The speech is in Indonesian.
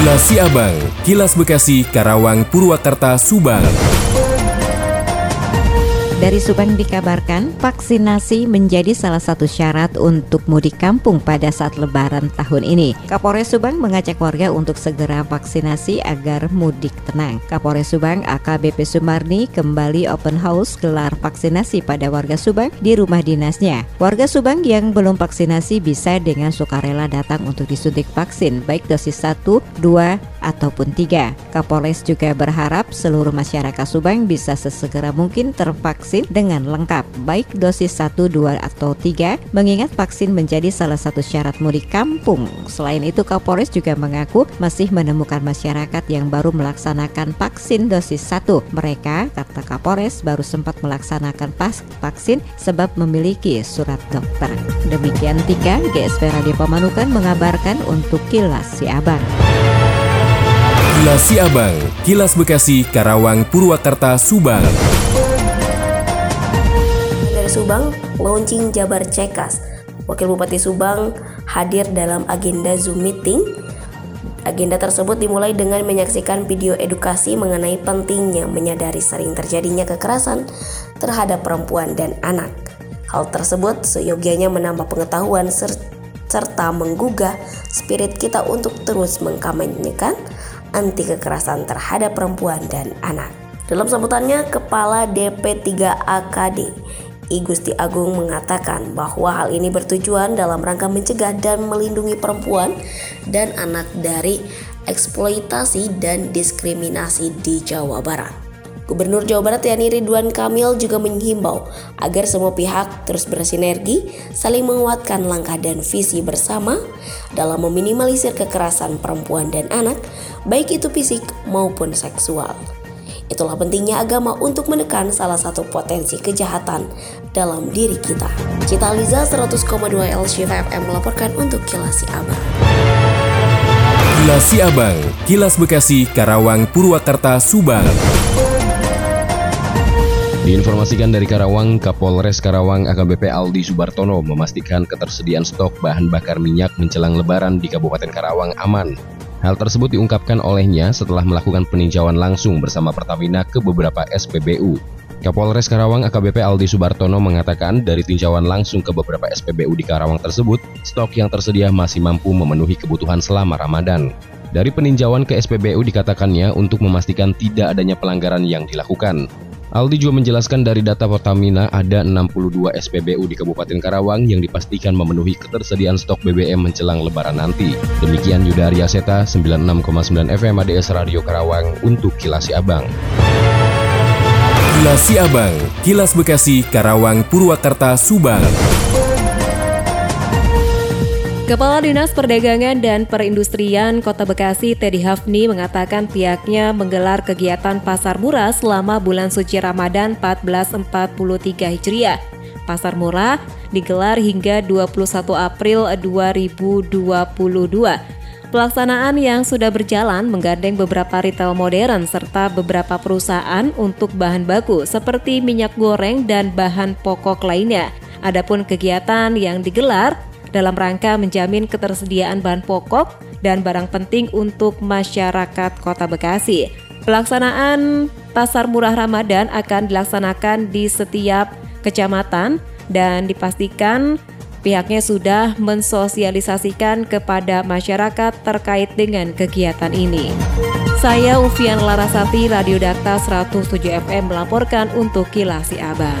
Kilas Siabang, Kilas Bekasi, Karawang, Purwakarta, Subang. Dari Subang dikabarkan, vaksinasi menjadi salah satu syarat untuk mudik kampung pada saat lebaran tahun ini. Kapolres Subang mengajak warga untuk segera vaksinasi agar mudik tenang. Kapolres Subang AKBP Sumarni kembali open house gelar vaksinasi pada warga Subang di rumah dinasnya. Warga Subang yang belum vaksinasi bisa dengan sukarela datang untuk disuntik vaksin, baik dosis 1, 2, ataupun 3. Kapolres juga berharap seluruh masyarakat Subang bisa sesegera mungkin tervaksin vaksin dengan lengkap, baik dosis 1, 2, atau 3, mengingat vaksin menjadi salah satu syarat mudik kampung. Selain itu, Kapolres juga mengaku masih menemukan masyarakat yang baru melaksanakan vaksin dosis 1. Mereka, kata Kapolres, baru sempat melaksanakan pas vaksin sebab memiliki surat dokter. Demikian tiga, GSP Radio Pemanukan mengabarkan untuk Kilas Si Abang. Kilas Siabang, Kilas Bekasi, Karawang, Purwakarta, Subang. Subang launching Jabar Cekas. Wakil Bupati Subang hadir dalam agenda Zoom meeting. Agenda tersebut dimulai dengan menyaksikan video edukasi mengenai pentingnya menyadari sering terjadinya kekerasan terhadap perempuan dan anak. Hal tersebut seyogianya menambah pengetahuan serta menggugah spirit kita untuk terus mengkampanyekan anti kekerasan terhadap perempuan dan anak. Dalam sambutannya, Kepala DP3AKD I Gusti Agung mengatakan bahwa hal ini bertujuan dalam rangka mencegah dan melindungi perempuan dan anak dari eksploitasi dan diskriminasi di Jawa Barat. Gubernur Jawa Barat Yani Ridwan Kamil juga menghimbau agar semua pihak terus bersinergi, saling menguatkan langkah dan visi bersama dalam meminimalisir kekerasan perempuan dan anak, baik itu fisik maupun seksual. Itulah pentingnya agama untuk menekan salah satu potensi kejahatan dalam diri kita. Cita Liza 100,2 LCF FM melaporkan untuk Kilas Abang. Kilas Abang, Kilas Bekasi, Karawang, Purwakarta, Subang. Diinformasikan dari Karawang, Kapolres Karawang AKBP Aldi Subartono memastikan ketersediaan stok bahan bakar minyak menjelang lebaran di Kabupaten Karawang aman. Hal tersebut diungkapkan olehnya setelah melakukan peninjauan langsung bersama Pertamina ke beberapa SPBU. Kapolres Karawang AKBP Aldi Subartono mengatakan dari tinjauan langsung ke beberapa SPBU di Karawang tersebut, stok yang tersedia masih mampu memenuhi kebutuhan selama Ramadan. Dari peninjauan ke SPBU dikatakannya untuk memastikan tidak adanya pelanggaran yang dilakukan. Aldi juga menjelaskan dari data Pertamina ada 62 SPBU di Kabupaten Karawang yang dipastikan memenuhi ketersediaan stok BBM menjelang lebaran nanti. Demikian Yuda Arya Seta, 96,9 FM ADS Radio Karawang untuk Kilasi Abang. Kilasi Abang, Kilas Bekasi, Karawang, Purwakarta, Subang. Kepala Dinas Perdagangan dan Perindustrian Kota Bekasi, Teddy Hafni, mengatakan pihaknya menggelar kegiatan pasar murah selama bulan suci Ramadan 1443 Hijriah. Pasar murah digelar hingga 21 April 2022. Pelaksanaan yang sudah berjalan menggandeng beberapa retail modern serta beberapa perusahaan untuk bahan baku seperti minyak goreng dan bahan pokok lainnya. Adapun kegiatan yang digelar dalam rangka menjamin ketersediaan bahan pokok dan barang penting untuk masyarakat Kota Bekasi. Pelaksanaan Pasar Murah Ramadan akan dilaksanakan di setiap kecamatan dan dipastikan pihaknya sudah mensosialisasikan kepada masyarakat terkait dengan kegiatan ini. Saya Ufian Larasati, Radio Dakta 107 FM melaporkan untuk Kilasi Abang.